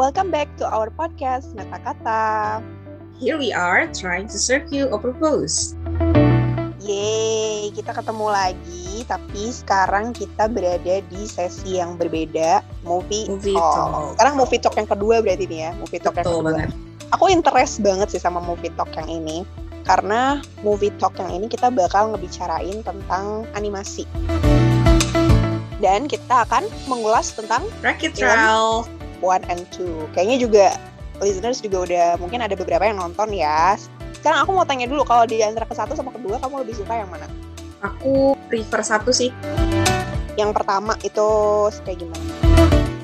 welcome back to our podcast Meta Kata. Here we are trying to serve you a purpose. Yeay, kita ketemu lagi, tapi sekarang kita berada di sesi yang berbeda, movie, Movie talk. talk. Sekarang movie talk yang kedua berarti nih ya, movie talk Betul yang kedua. banget. Aku interest banget sih sama movie talk yang ini, karena movie talk yang ini kita bakal ngebicarain tentang animasi. Dan kita akan mengulas tentang Racket Film. One and two. Kayaknya juga listeners juga udah mungkin ada beberapa yang nonton ya. Sekarang aku mau tanya dulu kalau di antara ke satu sama kedua kamu lebih suka yang mana? Aku prefer satu sih. Yang pertama itu kayak gimana?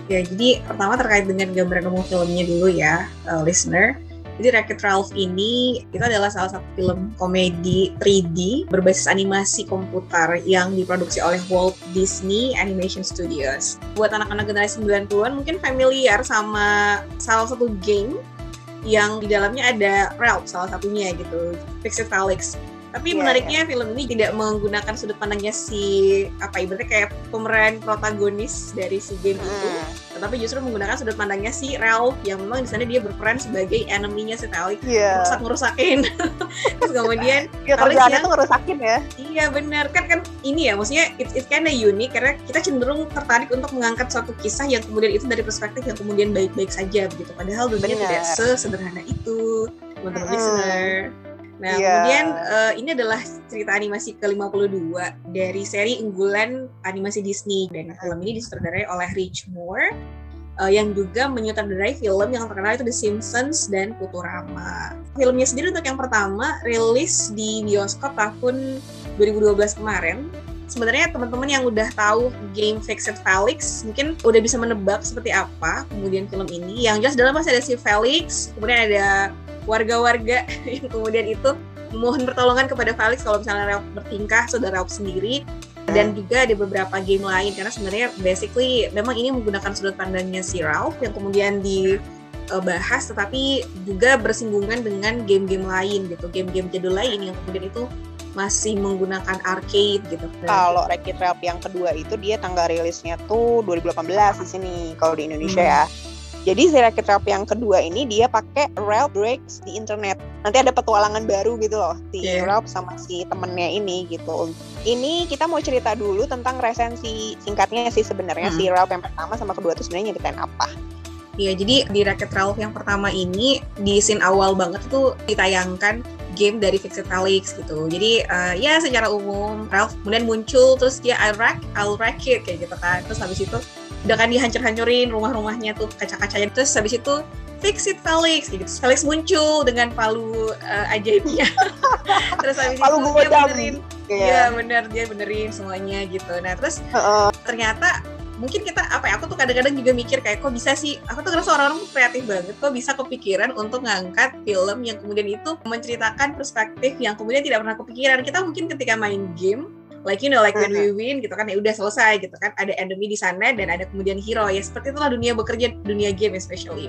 Ya, jadi pertama terkait dengan gambaran umum filmnya dulu ya, uh, listener. Jadi Wreck-It Ralph ini itu adalah salah satu film komedi 3D berbasis animasi komputer yang diproduksi oleh Walt Disney Animation Studios. Buat anak-anak generasi 90-an mungkin familiar sama salah satu game yang di dalamnya ada Ralph salah satunya gitu, Fix It Felix. Tapi Iya, menariknya film ini tidak menggunakan sudut pandangnya si apa ibaratnya kayak pemeran protagonis dari si game itu Hmm. tetapi justru menggunakan sudut pandangnya si Ralph yang memang di sana dia berperan sebagai enemy-nya si Felix Iya. rusak ngerusakin terus kemudian Ya kerjaannya yang- tuh ngerusakin ya. iya benar kan kan ini ya maksudnya it's, it's kinda unik karena kita cenderung tertarik untuk mengangkat suatu kisah yang kemudian itu dari perspektif yang kemudian baik-baik saja begitu padahal dunia tidak sesederhana itu teman-teman Mm-mm. listener Nah, Iya. kemudian eh, ini adalah cerita animasi ke-52 dari seri unggulan animasi Disney dan film ini disutradarai oleh Rich Moore eh, yang juga menyutradarai film yang terkenal itu The Simpsons dan Futurama. Filmnya sendiri untuk yang pertama rilis di bioskop tahun 2012 kemarin. Sebenarnya teman-teman yang udah tahu game Fixed Felix mungkin udah bisa menebak seperti apa kemudian film ini. Yang jelas dalam masih ada si Felix, kemudian ada warga-warga yang kemudian itu memohon pertolongan kepada Felix kalau misalnya Ralph bertingkah saudara Ralph sendiri dan juga ada beberapa game lain karena sebenarnya basically memang ini menggunakan sudut pandangnya si Ralph yang kemudian dibahas tetapi juga bersinggungan dengan game-game lain gitu game-game jadul lain yang kemudian itu masih menggunakan arcade gitu. Kalau Wreck-It Ralph yang kedua itu dia tanggal rilisnya tuh 2018 di sini kalau di Indonesia Hmm. ya. Jadi si Wreck-It Ralph yang kedua ini dia pakai Ralph breaks di internet. Nanti ada petualangan baru gitu loh si Iya. Ralph sama si temennya ini gitu. Ini kita mau cerita dulu tentang resensi singkatnya sih sebenarnya Hmm. si Ralph yang pertama sama kedua itu sebenarnya nyeritain apa? Iya, jadi di Racket Ralph yang pertama ini di scene awal banget itu ditayangkan game dari Fixit Felix gitu. Jadi eh, ya secara umum Ralph kemudian muncul terus dia I'll wreck, I'll wreck it kayak gitu kan. Terus habis itu udah kan dihancur-hancurin rumah-rumahnya tuh kaca-kacanya. Terus habis itu Fix it Felix gitu. Terus Felix muncul dengan palu eh, ajaibnya. terus habis Palu itu dia benerin. Iya. Iya bener dia benerin semuanya gitu. Nah terus Heeh. ternyata mungkin kita apa ya aku tuh kadang-kadang juga mikir kayak kok bisa sih aku tuh ngerasa orang-orang kreatif banget kok bisa kepikiran untuk ngangkat film yang kemudian itu menceritakan perspektif yang kemudian tidak pernah kepikiran kita mungkin ketika main game like you know like when we win gitu kan ya udah selesai gitu kan ada enemy di sana dan ada kemudian hero ya seperti itulah dunia bekerja dunia game especially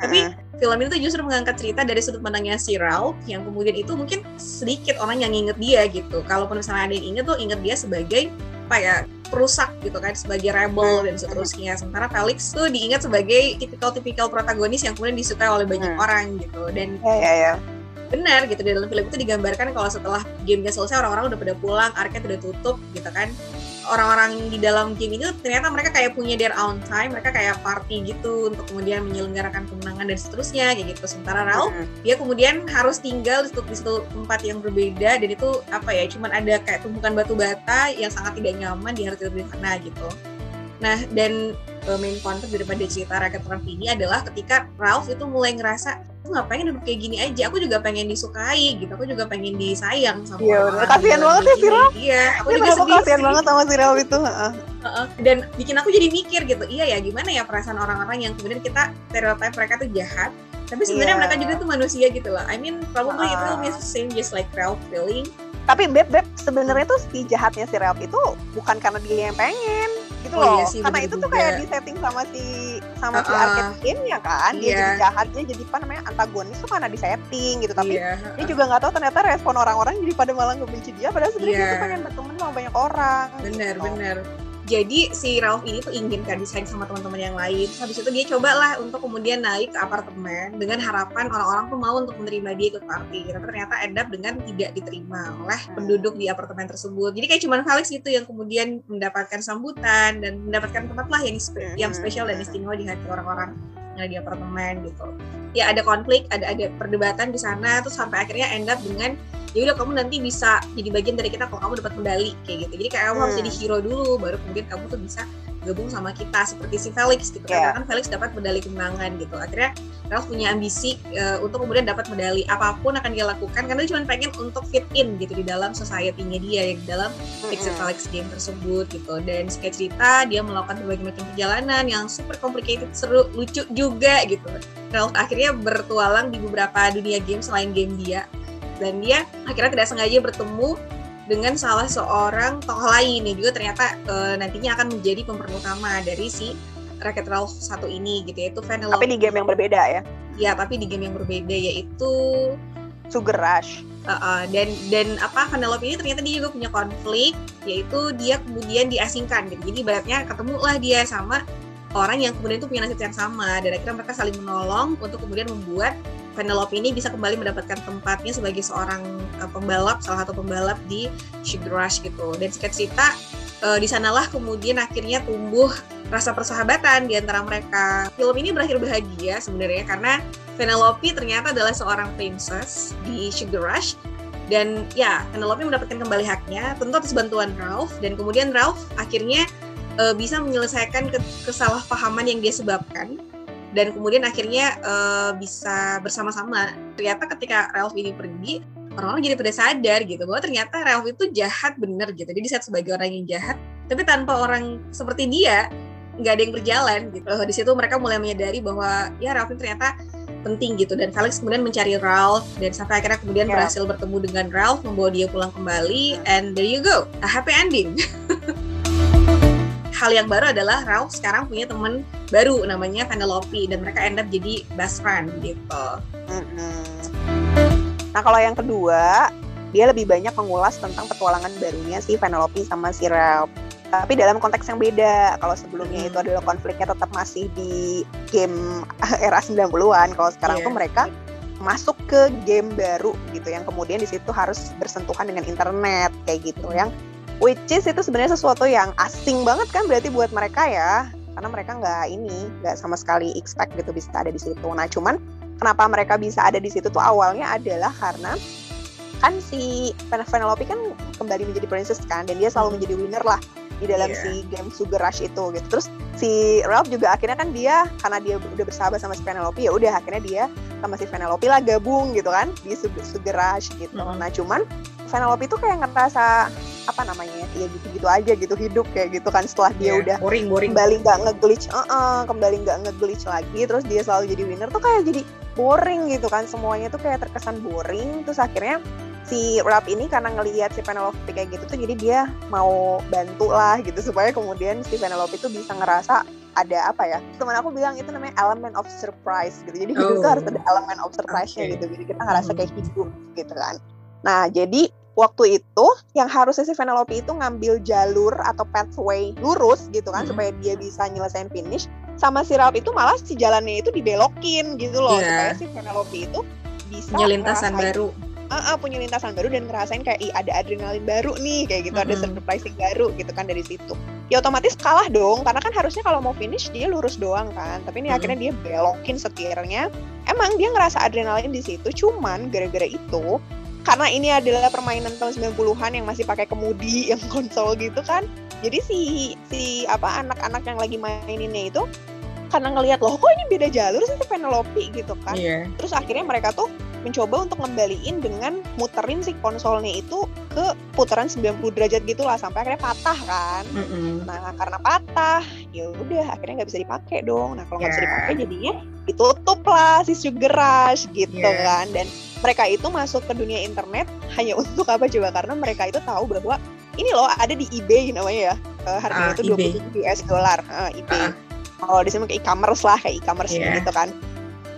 tapi Heeh. film ini tuh justru mengangkat cerita dari sudut pandangnya si Ralph yang kemudian itu mungkin sedikit orang yang inget dia gitu. Kalaupun misalnya ada yang inget tuh inget dia sebagai apa ya perusak gitu kan sebagai rebel dan seterusnya. Sementara Felix tuh diingat sebagai tipikal-tipikal protagonis yang kemudian disukai oleh banyak Hmm. orang gitu. Dan Ya ya ya. Benar gitu di dalam film itu digambarkan kalau setelah gamenya selesai orang-orang udah pada pulang, arcade udah tutup gitu kan. Orang-orang di dalam game itu ternyata mereka kayak punya their own time, mereka kayak party gitu untuk kemudian menyelenggarakan kemenangan dan seterusnya kayak gitu. Sementara Ralph Heeh. dia kemudian harus tinggal di satu, di satu tempat yang berbeda dan itu apa ya cuman ada kayak tumpukan batu bata yang sangat tidak nyaman dia harus tidur di sana gitu nah dan main konsep daripada cerita rakyat Ralph ini adalah ketika Ralph itu mulai ngerasa aku nggak pengen hidup kayak gini aja aku juga pengen disukai gitu aku juga pengen disayang sama Iya, orang. Kasihan banget ya si Ralph iya aku Ini juga sedih kasihan sih. banget sama si Ralph itu? Heeh. Heeh. dan bikin aku jadi mikir gitu iya ya gimana ya perasaan orang-orang yang kemudian kita stereotype mereka tuh jahat tapi sebenarnya Iya. mereka juga tuh manusia gitu loh I mean probably it will be Ah. the same just like Ralph feeling Tapi Beb Beb sebenarnya tuh si jahatnya si Ralph itu bukan karena dia yang pengen gitu Oh loh. iya sih, karena bener itu tuh kayak di setting sama si sama si Uh-uh. arcade game-nya kan. Dia Iya. jadi jahat, dia jadi apa namanya antagonis tuh karena di setting gitu. Tapi iya dia juga nggak tahu ternyata respon orang-orang jadi pada malah ngebenci dia padahal sebenarnya dia Iya. tuh pengen berteman sama banyak orang. benar gitu. benar jadi si Ralph ini tuh ingin kan desain sama teman-teman yang lain. Terus habis itu dia cobalah untuk kemudian naik ke apartemen dengan harapan orang-orang tuh mau untuk menerima dia ikut party. Tapi ternyata end up dengan tidak diterima oleh Hmm. penduduk di apartemen tersebut. Jadi kayak cuman Felix gitu yang kemudian mendapatkan sambutan dan mendapatkan tempat lah yang spe- yang spesial dan istimewa di hati orang-orang ada di apartemen gitu. Ya ada konflik, ada ada perdebatan di sana terus sampai akhirnya end up dengan ya udah kamu nanti bisa jadi bagian dari kita kalau kamu dapat medali kayak gitu jadi kayak kamu harus Hmm. jadi hero dulu baru kemudian kamu tuh bisa gabung sama kita seperti si Felix gitu Yeah. karena kan Felix dapat medali kemenangan gitu. Akhirnya Ralph punya ambisi uh, untuk kemudian dapat medali apa pun akan dia lakukan. Karena dia cuma pengen untuk fit in gitu di dalam society-nya dia di dalam Fix It Felix game tersebut gitu. Dan singkat cerita dia melakukan berbagai macam perjalanan yang super complicated seru lucu juga gitu. Ralph akhirnya bertualang di beberapa dunia game selain game dia. Dan dia akhirnya tidak sengaja bertemu dengan salah seorang tokoh lain yang juga ternyata e, nantinya akan menjadi pemeran utama dari si Racket Ralph satu ini gitu yaitu Vanellope. Tapi di game yang berbeda ya. Ya, tapi di game yang berbeda yaitu Sugar Rush. uh, uh, dan dan apa Vanellope ini ternyata dia juga punya konflik yaitu dia kemudian diasingkan gitu. Jadi ibaratnya ketemulah dia sama orang yang kemudian tuh punya nasib yang sama dan akhirnya mereka saling menolong untuk kemudian membuat Vanellope ini bisa kembali mendapatkan tempatnya sebagai seorang uh, pembalap, salah satu pembalap di Sugar Rush gitu. Dan cerita, uh, di sanalah kemudian akhirnya tumbuh rasa persahabatan di antara mereka. Film ini berakhir bahagia sebenarnya karena Vanellope ternyata adalah seorang princess di Sugar Rush dan ya Vanellope mendapatkan kembali haknya tentu atas bantuan Ralph dan kemudian Ralph akhirnya uh, bisa menyelesaikan ke- kesalahpahaman yang dia sebabkan dan kemudian akhirnya uh, bisa bersama-sama. Ternyata ketika Ralph ini pergi, orang-orang jadi pada sadar gitu bahwa ternyata Ralph itu jahat bener gitu. Jadi saat sebagai orang yang jahat, tapi tanpa orang seperti dia nggak ada yang berjalan gitu. Di situ mereka mulai menyadari bahwa ya Ralph ini ternyata penting gitu dan Felix kemudian mencari Ralph dan sampai akhirnya kemudian Ya. berhasil bertemu dengan Ralph membawa dia pulang kembali and there you go a happy ending hal yang baru adalah Ralph sekarang punya teman baru namanya Vanellope dan mereka end up jadi best friend gitu. Nah kalau yang kedua, dia lebih banyak mengulas tentang petualangan barunya si Vanellope sama si Ralph. Tapi dalam konteks yang beda. Kalau sebelumnya itu adalah konfliknya tetap masih di game era 90-an. Kalau sekarang Iya. tuh mereka masuk ke game baru gitu yang kemudian di situ harus bersentuhan dengan internet kayak gitu yang which is itu sebenarnya sesuatu yang asing banget kan berarti buat mereka ya. Karena mereka nggak ini nggak sama sekali expect gitu bisa ada di situ. Nah cuman kenapa mereka bisa ada di situ tuh awalnya adalah karena kan si Pen- Penelope kan kembali menjadi princess kan dan dia selalu menjadi winner lah di dalam Iya. si game Sugar Rush itu gitu terus si Ralph juga akhirnya kan dia karena dia udah bersahabat sama si Penelope ya udah akhirnya dia sama si Penelope lah gabung gitu kan di Sugar, Rush gitu Mhm. nah cuman Penelope itu kayak ngerasa apa namanya ya gitu-gitu aja gitu hidup kayak gitu kan setelah dia Iya, udah boring boring kembali nggak nge-glitch, uh-uh, kembali nggak nge-glitch lagi, terus dia selalu jadi winner tuh kayak jadi boring gitu kan, semuanya tuh kayak terkesan boring, terus akhirnya si Rap ini karena ngelihat si Penelope kayak gitu tuh jadi dia mau bantu lah gitu supaya kemudian si Penelope itu bisa ngerasa ada apa ya teman aku bilang itu namanya element of surprise gitu jadi hidup Oh. tuh harus ada element of surprise-nya Oke. gitu jadi kita ngerasa kayak hidup gitu kan nah jadi waktu itu yang harusnya si Penelope itu ngambil jalur atau pathway lurus gitu kan Mhm. supaya dia bisa nyelesain finish sama si Ralph itu malah si jalannya itu dibelokin gitu loh supaya Iya. si Penelope itu bisa punya lintasan ngerasain- baru Ah, ah, punya lintasan baru dan ngerasain kayak Ih, ada adrenalin baru nih kayak gitu ada Mm-mm. surprising baru gitu kan dari situ ya otomatis kalah dong karena kan harusnya kalau mau finish dia lurus doang kan tapi ini Mm-mm. akhirnya dia belokin setirnya emang dia ngerasa adrenalin di situ cuman gara-gara itu karena ini adalah permainan tahun 90-an yang masih pakai kemudi yang konsol gitu kan jadi si si apa anak-anak yang lagi maininnya itu karena ngelihat loh kok ini beda jalur sih si Penelope gitu kan iya Terus akhirnya mereka tuh mencoba untuk ngembaliin dengan muterin si konsolnya itu ke putaran 90 derajat gitulah sampai akhirnya patah kan. Mm-mm. Nah karena patah, ya udah akhirnya nggak bisa dipakai dong. Nah kalau nggak bisa Ya. dipakai jadinya ditutup lah si Sugar Rush gitu Ya. kan. Dan mereka itu masuk ke dunia internet hanya untuk apa coba? Karena mereka itu tahu bahwa ini loh ada di eBay namanya ya. Eh, harganya Ah, itu eBay. 27 US dollar. Eh, eBay. Ah. Kalau di sini kayak e-commerce lah, kayak e-commerce Iya. gitu kan.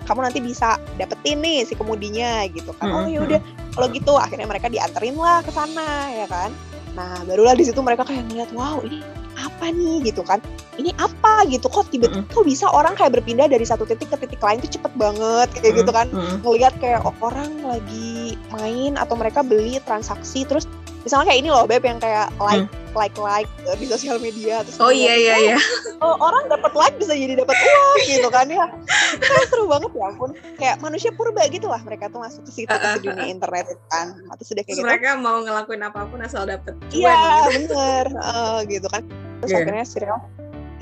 Kamu nanti bisa dapetin nih si kemudinya gitu kan. Oh Mm-mm. ya udah, kalau gitu akhirnya mereka dianterin lah ke sana ya kan. Nah, barulah di situ mereka kayak ngeliat, wow ini apa nih gitu kan ini apa gitu kok tiba-tiba kok bisa orang kayak berpindah dari satu titik ke titik lain tuh cepet banget kayak gitu kan ngelihat kayak orang lagi main atau mereka beli transaksi terus misalnya kayak ini loh beb yang kayak like hmm. like like di sosial media terus oh iya iya iya. Oh, orang dapat like bisa jadi dapat uang gitu kan ya. Kayak seru banget ya ampun. Kayak manusia purba gitu lah mereka tuh masuk ke situ uh, uh, ke dunia internet kan. Atau sudah kayak gitu. Mereka mau ngelakuin apa pun asal dapat iya gitu. bener. Uh, gitu kan. Terus yeah. akhirnya serial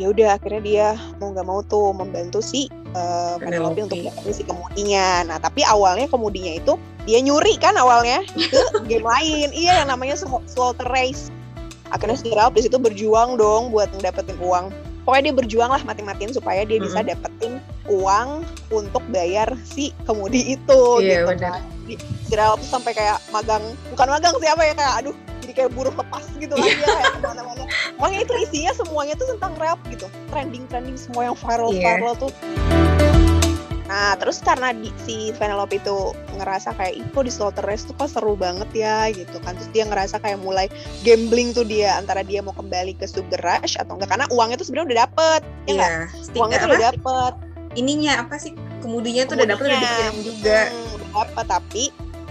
ya udah akhirnya dia mau nggak mau tuh membantu si uh, Penelope untuk dapetin si kemudinya. Nah tapi awalnya kemudinya itu dia nyuri kan awalnya ke game lain. Iya yang namanya Slaughter Race. Akhirnya si Ralph di situ berjuang dong buat dapetin uang. Pokoknya dia berjuang lah mati-matiin supaya dia bisa dapetin uang untuk bayar si kemudi itu. Iya gitu, benar. Kan. Ralph sampai kayak magang, bukan magang siapa ya kayak aduh jadi kayak buruh lepas gitu kan ya ke mana-mana makanya itu isinya semuanya tuh tentang rap gitu trending-trending semua yang viral-viral yeah. tuh Nah, terus karena di, si Penelope itu ngerasa kayak, Ih, di Slaughter Race tuh kok seru banget ya, gitu kan. Terus dia ngerasa kayak mulai gambling tuh dia, antara dia mau kembali ke Sugar Rush atau enggak. Karena uangnya tuh sebenarnya udah dapet, ya enggak? Yeah, uangnya tuh udah dapet. Ininya apa sih, kemudinya tuh udah dapet, udah dikirim juga. Hmm, dapet, tapi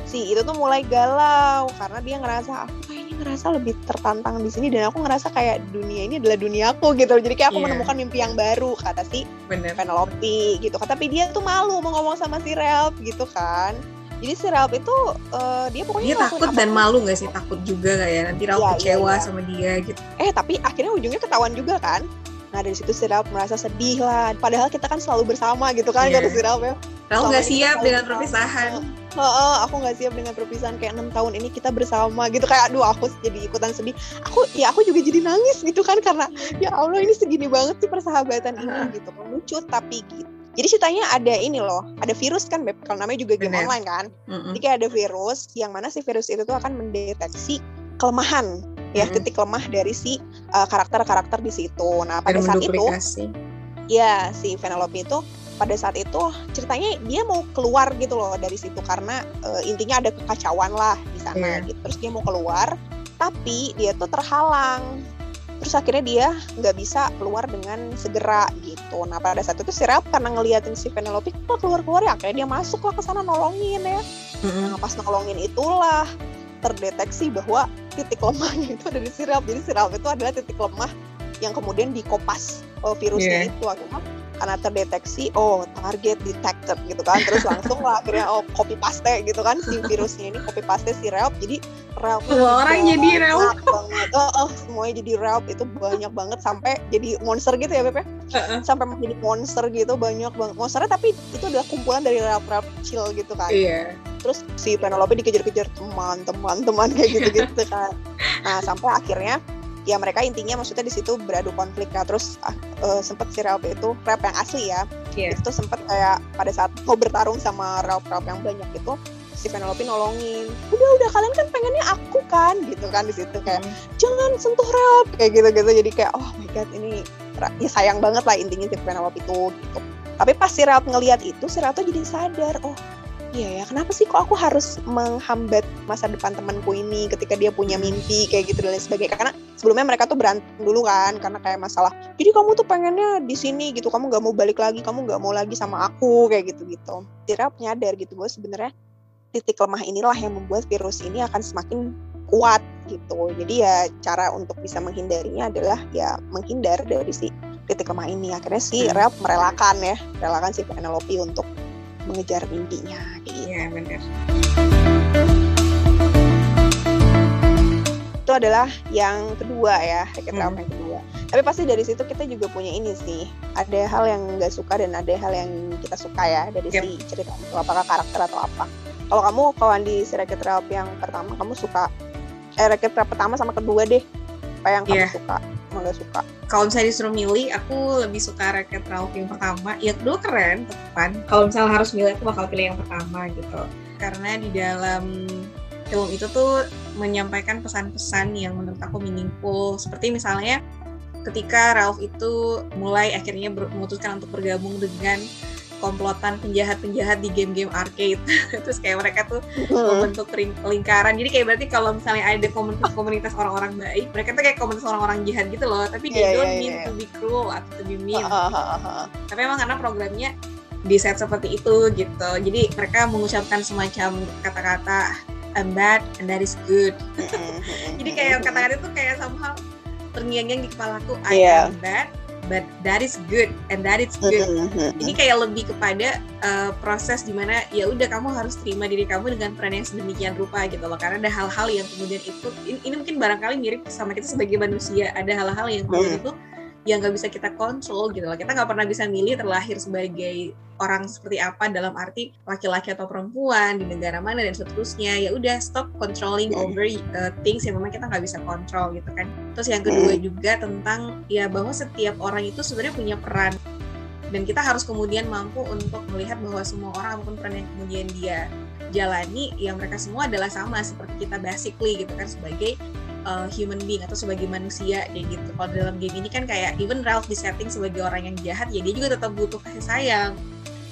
si itu tuh mulai galau karena dia ngerasa aku ngerasa lebih tertantang di sini dan aku ngerasa kayak dunia ini adalah duniaku gitu jadi kayak aku yeah. menemukan mimpi yang baru kata si Bener. Penelope gitu kan. Tapi dia tuh malu mau ngomong sama si Ralph gitu kan. Jadi si Ralph itu uh, dia pokoknya dia takut dan malu gak sih? Takut juga kayak nanti Ralph yeah, kecewa yeah, yeah. sama dia gitu. Eh tapi akhirnya ujungnya ketahuan juga kan Nah dari situ si Ralph merasa sedih lah. Padahal kita kan selalu bersama gitu kan yeah. kata si Ralph ya. Ralph nggak siap dengan perpisahan oh, oh, aku nggak siap dengan perpisahan kayak enam tahun ini kita bersama gitu kayak aduh aku jadi ikutan sedih aku ya aku juga jadi nangis gitu kan karena ya Allah ini segini banget sih persahabatan ini gitu lucu tapi gitu jadi ceritanya ada ini loh, ada virus kan, Beb. Kalau namanya juga game Bener. online kan. Mm-hmm. Jadi kayak ada virus, yang mana si virus itu tuh akan mendeteksi kelemahan, ya mm-hmm. titik lemah dari si uh, karakter-karakter di situ. Nah pada saat itu, ya si Penelope itu pada saat itu ceritanya dia mau keluar gitu loh dari situ karena uh, intinya ada kekacauan lah di sana yeah. gitu terus dia mau keluar tapi dia tuh terhalang terus akhirnya dia nggak bisa keluar dengan segera gitu nah pada saat itu si Ralph karena ngeliatin si Penelope kok keluar keluar ya akhirnya dia masuk lah ke sana nolongin ya mm-hmm. nah pas nolongin itulah terdeteksi bahwa titik lemahnya itu ada di si Ralph jadi si Ralph itu adalah titik lemah yang kemudian dikopas oh, virusnya yeah. itu akhirnya karena terdeteksi oh target detected gitu kan. Terus langsung lah akhirnya oh copy paste gitu kan si virusnya ini copy paste si Ralph jadi semua orang jadi Ralph banget. Oh, oh semuanya jadi Ralph itu banyak banget sampai jadi monster gitu ya Pepe uh-uh. sampai menjadi monster gitu banyak banget. Monsternya tapi itu adalah kumpulan dari Ralph Ralph kecil gitu kan. Iya. yeah. Terus si Penelope dikejar-kejar teman-teman teman kayak gitu-gitu kan nah sampai akhirnya ya mereka intinya maksudnya di situ beradu konflik ya terus uh, uh, sempet si Ralph itu rap yang asli ya yeah. itu sempet kayak pada saat mau bertarung sama Ralph Ralph yang banyak itu si Penelope nolongin udah udah kalian kan pengennya aku kan gitu kan di situ kayak mm. jangan sentuh Ralph kayak gitu gitu jadi kayak oh my god ini ya sayang banget lah intinya si Penelope itu gitu tapi pas si Ralph ngelihat itu si Ralph tuh jadi sadar oh iya ya kenapa sih kok aku harus menghambat masa depan temanku ini ketika dia punya mimpi kayak gitu dan lain sebagainya? Karena sebelumnya mereka tuh berantem dulu kan karena kayak masalah jadi kamu tuh pengennya di sini gitu kamu nggak mau balik lagi kamu nggak mau lagi sama aku kayak gitu gitu Tira nyadar gitu bahwa sebenarnya titik lemah inilah yang membuat virus ini akan semakin kuat gitu. Jadi ya cara untuk bisa menghindarinya adalah ya menghindar dari si titik lemah ini. Akhirnya si hmm. Ralph merelakan ya merelakan si Penelope untuk mengejar mimpinya gitu. Iya benar. Itu adalah yang kedua ya, Hackett hmm. yang kedua. Tapi pasti dari situ kita juga punya ini sih. Ada hal yang nggak suka dan ada hal yang kita suka ya dari yep. si cerita itu. Apakah karakter atau apa. Kalau kamu kawan di si Racket Ralph yang pertama, kamu suka eh Racket Ralph pertama sama kedua deh. Apa yang yeah. kamu iya. suka? Emang gak suka? kalau misalnya disuruh milih aku lebih suka Racket Ralph yang pertama. Ya kedua keren tepan kalau misalnya harus milih aku bakal pilih yang pertama gitu. Karena di dalam film itu tuh menyampaikan pesan-pesan yang menurut aku meaningful. Seperti misalnya ketika Ralph itu mulai akhirnya memutuskan untuk bergabung dengan komplotan penjahat-penjahat di game-game arcade. Terus kayak mereka tuh membentuk lingkaran. Jadi kayak berarti kalau misalnya ada komunitas-komunitas orang-orang baik mereka tuh kayak komunitas orang-orang jahat gitu loh. Tapi they yeah, don't yeah, mean yeah. to be cruel atau to be mean. Tapi emang karena programnya di set seperti itu gitu. Jadi mereka mengucapkan semacam kata-kata I'm bad and that is good. Jadi kayak kata-kata itu kayak somehow terngiang-ngiang di kepalaku I yeah. am bad but that is good and that is good. Ini kayak lebih kepada uh, proses di mana ya udah kamu harus terima diri kamu dengan peran yang sedemikian rupa gitu loh. Karena ada hal-hal yang kemudian itu ini, ini mungkin barangkali mirip sama kita sebagai manusia. Ada hal-hal yang kemudian itu yang nggak bisa kita kontrol gitu loh. Kita nggak pernah bisa milih terlahir sebagai orang seperti apa dalam arti laki-laki atau perempuan di negara mana dan seterusnya. Ya udah stop controlling over uh, things yang memang kita nggak bisa kontrol gitu kan. Terus yang kedua juga tentang ya bahwa setiap orang itu sebenarnya punya peran dan kita harus kemudian mampu untuk melihat bahwa semua orang apa pun peran yang kemudian dia jalani yang mereka semua adalah sama seperti kita basically gitu kan sebagai uh, human being atau sebagai manusia kayak gitu. Kalau dalam game ini kan kayak even Ralph disetting sebagai orang yang jahat ya dia juga tetap butuh kasih sayang.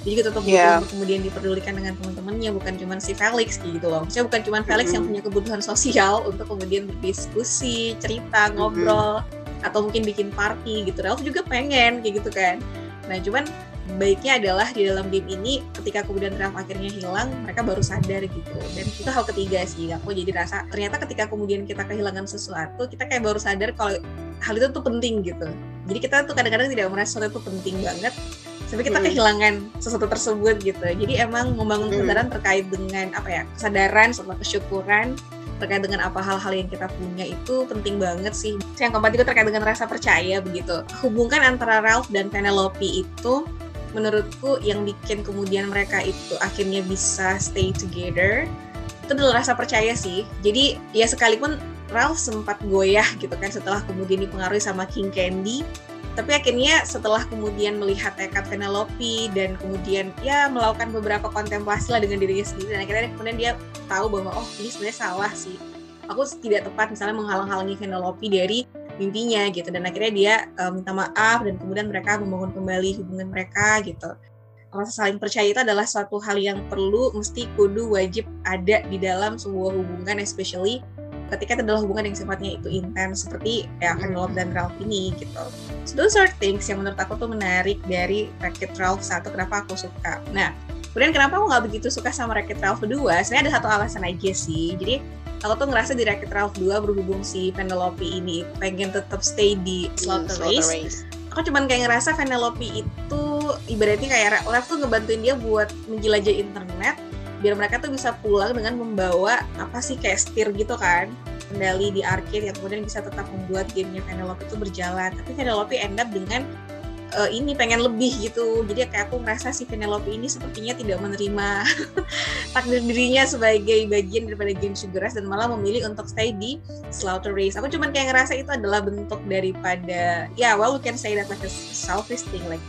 Dia juga tetap butuh yeah. untuk kemudian diperdulikan dengan teman-temannya bukan cuma si Felix kayak gitu loh. Maksudnya bukan cuma Felix mm -hmm. yang punya kebutuhan sosial untuk kemudian berdiskusi, cerita, ngobrol mm -hmm. atau mungkin bikin party gitu. Ralph juga pengen kayak gitu kan. Nah, cuman baiknya adalah di dalam game ini ketika kemudian Ralph akhirnya hilang mereka baru sadar gitu dan itu hal ketiga sih aku jadi rasa ternyata ketika kemudian kita kehilangan sesuatu kita kayak baru sadar kalau hal itu tuh penting gitu jadi kita tuh kadang-kadang tidak merasa sesuatu itu penting banget sampai kita hmm. kehilangan sesuatu tersebut gitu jadi emang membangun hmm. kesadaran terkait dengan apa ya kesadaran serta kesyukuran terkait dengan apa hal-hal yang kita punya itu penting banget sih. Yang keempat itu terkait dengan rasa percaya begitu. Hubungkan antara Ralph dan Penelope itu menurutku yang bikin kemudian mereka itu akhirnya bisa stay together itu adalah rasa percaya sih. Jadi ya sekalipun Ralph sempat goyah gitu kan setelah kemudian dipengaruhi sama King Candy tapi akhirnya setelah kemudian melihat tekad Penelope dan kemudian ya melakukan beberapa kontemplasi lah dengan dirinya sendiri dan akhirnya kemudian dia tahu bahwa oh ini sebenarnya salah sih. Aku tidak tepat misalnya menghalang-halangi Penelope dari mimpinya gitu dan akhirnya dia uh, minta maaf dan kemudian mereka membangun kembali hubungan mereka gitu rasa saling percaya itu adalah suatu hal yang perlu mesti kudu wajib ada di dalam sebuah hubungan especially ketika itu adalah hubungan yang sifatnya itu intens seperti ya Penelope dan Ralph ini gitu. So those are things yang menurut aku tuh menarik dari Racket Ralph satu kenapa aku suka. Nah, kemudian kenapa aku nggak begitu suka sama Racket Ralph kedua? Sebenarnya ada satu alasan aja sih. Jadi aku tuh ngerasa di Racket Ralph 2 berhubung si Penelope ini pengen tetap stay di Slaughter, hmm, Race. Race. Aku cuman kayak ngerasa Penelope itu ibaratnya kayak Ralph tuh ngebantuin dia buat menjelajah internet biar mereka tuh bisa pulang dengan membawa apa sih kayak setir gitu kan kendali di arcade yang kemudian bisa tetap membuat gamenya Penelope itu berjalan tapi Penelope end up dengan uh, ini pengen lebih gitu. Jadi kayak aku ngerasa si Penelope ini sepertinya tidak menerima takdir dirinya sebagai bagian daripada game Sugar Rush dan malah memilih untuk stay di Slaughter Race. Aku cuman kayak ngerasa itu adalah bentuk daripada ya yeah, well we can say that like a selfish thing like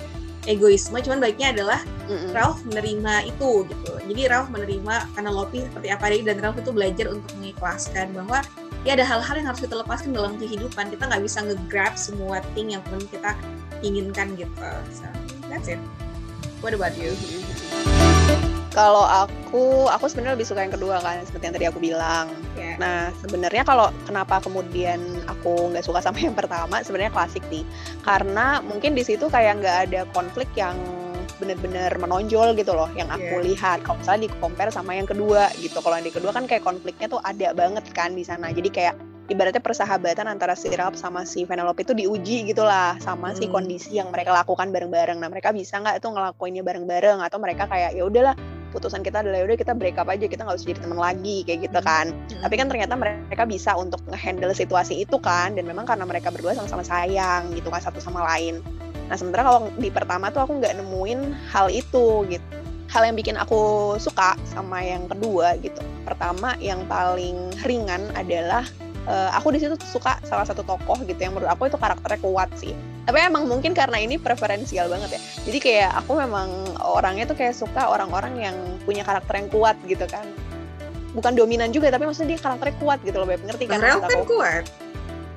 egoisme. Cuman baiknya adalah mm-hmm. Ralph menerima itu gitu. Jadi Ralph menerima Penelope seperti apa dia dan Ralph itu belajar untuk mengikhlaskan bahwa ya ada hal-hal yang harus kita lepaskan dalam kehidupan. Kita nggak bisa nge-grab semua thing yang pun kita inginkan gitu. So that's it. What about you? Kalau aku aku sebenarnya lebih suka yang kedua kan seperti yang tadi aku bilang. Yeah. nah sebenarnya kalau kenapa kemudian aku nggak suka sama yang pertama sebenarnya klasik sih. Karena mungkin di situ kayak nggak ada konflik yang bener-bener menonjol gitu loh yang aku yeah. lihat. Kalau misalnya di compare sama yang kedua gitu. Kalau yang di kedua kan kayak konfliknya tuh ada banget kan di sana. Jadi kayak ibaratnya persahabatan antara si Ralph sama si Penelope itu diuji gitulah sama hmm. si kondisi yang mereka lakukan bareng-bareng. Nah mereka bisa nggak itu ngelakuinnya bareng-bareng atau mereka kayak ya udahlah putusan kita adalah ya udah kita break up aja kita nggak usah jadi teman lagi kayak gitu kan. Hmm. Tapi kan ternyata mereka bisa untuk ngehandle situasi itu kan dan memang karena mereka berdua sama-sama sayang gitu kan satu sama lain. Nah sementara kalau di pertama tuh aku nggak nemuin hal itu gitu hal yang bikin aku suka sama yang kedua gitu. Pertama yang paling ringan adalah uh, aku di situ suka salah satu tokoh gitu yang menurut aku itu karakternya kuat sih. Tapi emang mungkin karena ini preferensial banget ya. Jadi kayak aku memang orangnya tuh kayak suka orang-orang yang punya karakter yang kuat gitu kan. Bukan dominan juga tapi maksudnya dia karakternya kuat gitu loh Beb. Ngerti kan Rel kan kuat.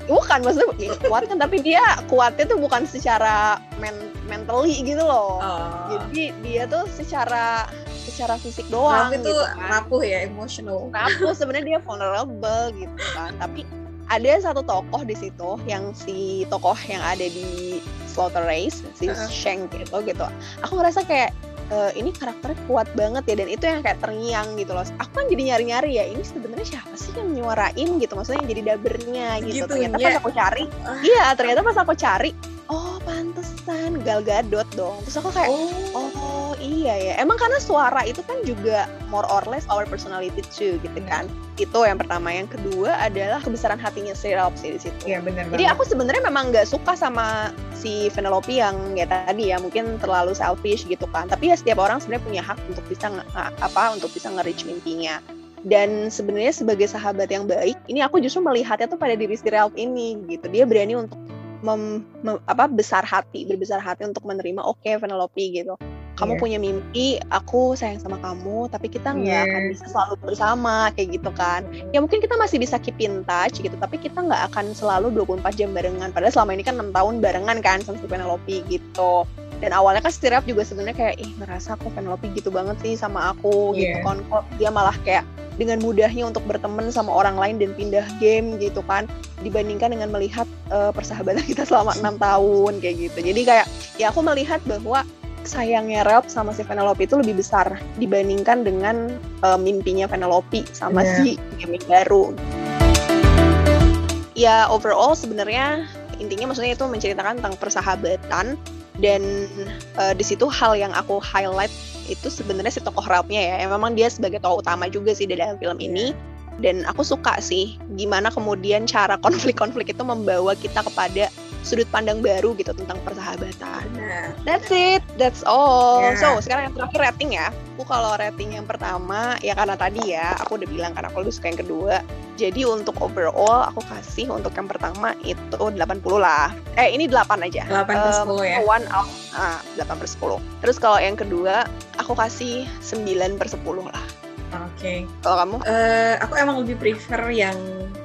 Bukan maksudnya ya, kuat kan tapi dia kuatnya tuh bukan secara men mentally gitu loh. Oh. jadi dia tuh secara secara fisik doang Rapuh itu gitu kan rapuh ya, emotional. Rapuh sebenarnya dia vulnerable gitu kan tapi ada satu tokoh di situ yang si tokoh yang ada di Slaughter Race si Uh-uh. Shank gitu gitu aku ngerasa kayak "Eh, ini karakternya kuat banget ya dan itu yang kayak terngiang gitu loh aku kan jadi nyari-nyari ya ini sebenarnya siapa sih yang nyuarain gitu maksudnya yang jadi dabernya gitu ternyata Segitunya. pas aku cari Ah. iya ternyata pas aku cari oh pantesan Gal Gadot dong terus aku kayak Oh. Oh iya ya, emang karena suara itu kan juga more or less our personality too gitu kan. Itu yang pertama. Yang kedua adalah kebesaran hatinya si Ralph sih di situ. Benar Jadi aku sebenarnya memang nggak suka sama si Penelope yang ya tadi ya mungkin terlalu selfish gitu kan. Tapi ya setiap orang sebenarnya punya hak untuk bisa apa untuk bisa nge-reach mimpinya. Dan sebenarnya sebagai sahabat yang baik, ini aku justru melihatnya tuh pada diri si Ralph ini gitu. Dia berani untuk mem, mem- apa besar hati, berbesar hati untuk menerima oke Penelope gitu. Kamu Iya. punya mimpi, aku sayang sama kamu, tapi kita nggak Iya. akan bisa selalu bersama kayak gitu kan ya mungkin kita masih bisa keep in touch gitu tapi kita nggak akan selalu 24 jam barengan padahal selama ini kan enam tahun barengan kan sama si Penelope gitu dan awalnya kan Ralph juga sebenarnya kayak ih ngerasa kok Penelope gitu banget sih sama aku gitu Iya. kan kok dia malah kayak dengan mudahnya untuk berteman sama orang lain dan pindah game gitu kan dibandingkan dengan melihat eh, persahabatan kita selama enam tahun kayak gitu jadi kayak ya aku melihat bahwa sayangnya Ralph sama si Penelope itu lebih besar dibandingkan dengan eh, mimpinya Penelope sama Benar. si game yang baru. Ya overall sebenarnya intinya maksudnya itu menceritakan tentang persahabatan dan eh, di situ hal yang aku highlight itu sebenarnya si tokoh Ralph-nya ya. Yang memang dia sebagai tokoh utama juga sih di dalam film ini. Dan aku suka sih gimana kemudian cara konflik-konflik itu membawa kita kepada sudut pandang baru gitu tentang persahabatan. Nah, That's it, that's all. Ya. So sekarang yang terakhir rating ya. Aku kalau rating yang pertama ya karena tadi ya aku udah bilang karena aku lebih suka yang kedua. Jadi untuk overall aku kasih untuk yang pertama itu 80 lah. Eh ini 8 aja. 8 per Um, 10 ya. One out, ah, 8 per 10. Terus kalau yang kedua aku kasih 9 per 10 lah. Oke. Kalau kamu? Eh, aku emang lebih prefer yang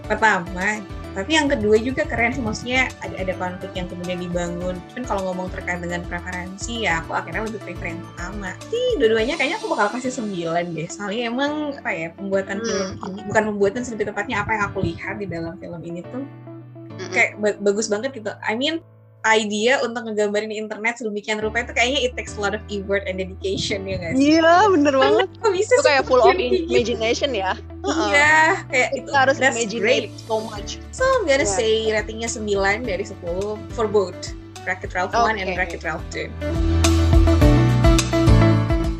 pertama. Tapi yang kedua juga keren sih, maksudnya ada ada konflik yang kemudian dibangun. Cuman kalau ngomong terkait dengan preferensi ya aku akhirnya lebih prefer yang pertama. Sih dua-duanya kayaknya aku bakal kasih 9 deh. Soalnya emang apa ya pembuatan Hmm. film ini bukan pembuatan lebih tepatnya apa yang aku lihat di dalam film ini tuh Mm-mm. kayak ba- bagus banget gitu. I mean idea untuk ngegambarin internet sedemikian rupa itu kayaknya it takes a lot of effort and dedication ya guys. Iya bener banget. Kok bisa Itu kayak full of imagination ya. Iya, kayak itu harus that's imagine great. so much. So I'm gonna Yeah. say ratingnya 9 dari 10 for both Wreck-It Ralph 1 and Okay. Wreck-It Ralph 2.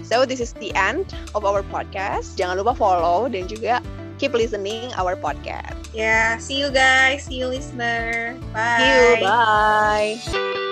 So this is the end of our podcast. Jangan lupa follow dan juga keep listening our podcast. Yeah, see you guys, see you listener. Bye. See you. Bye.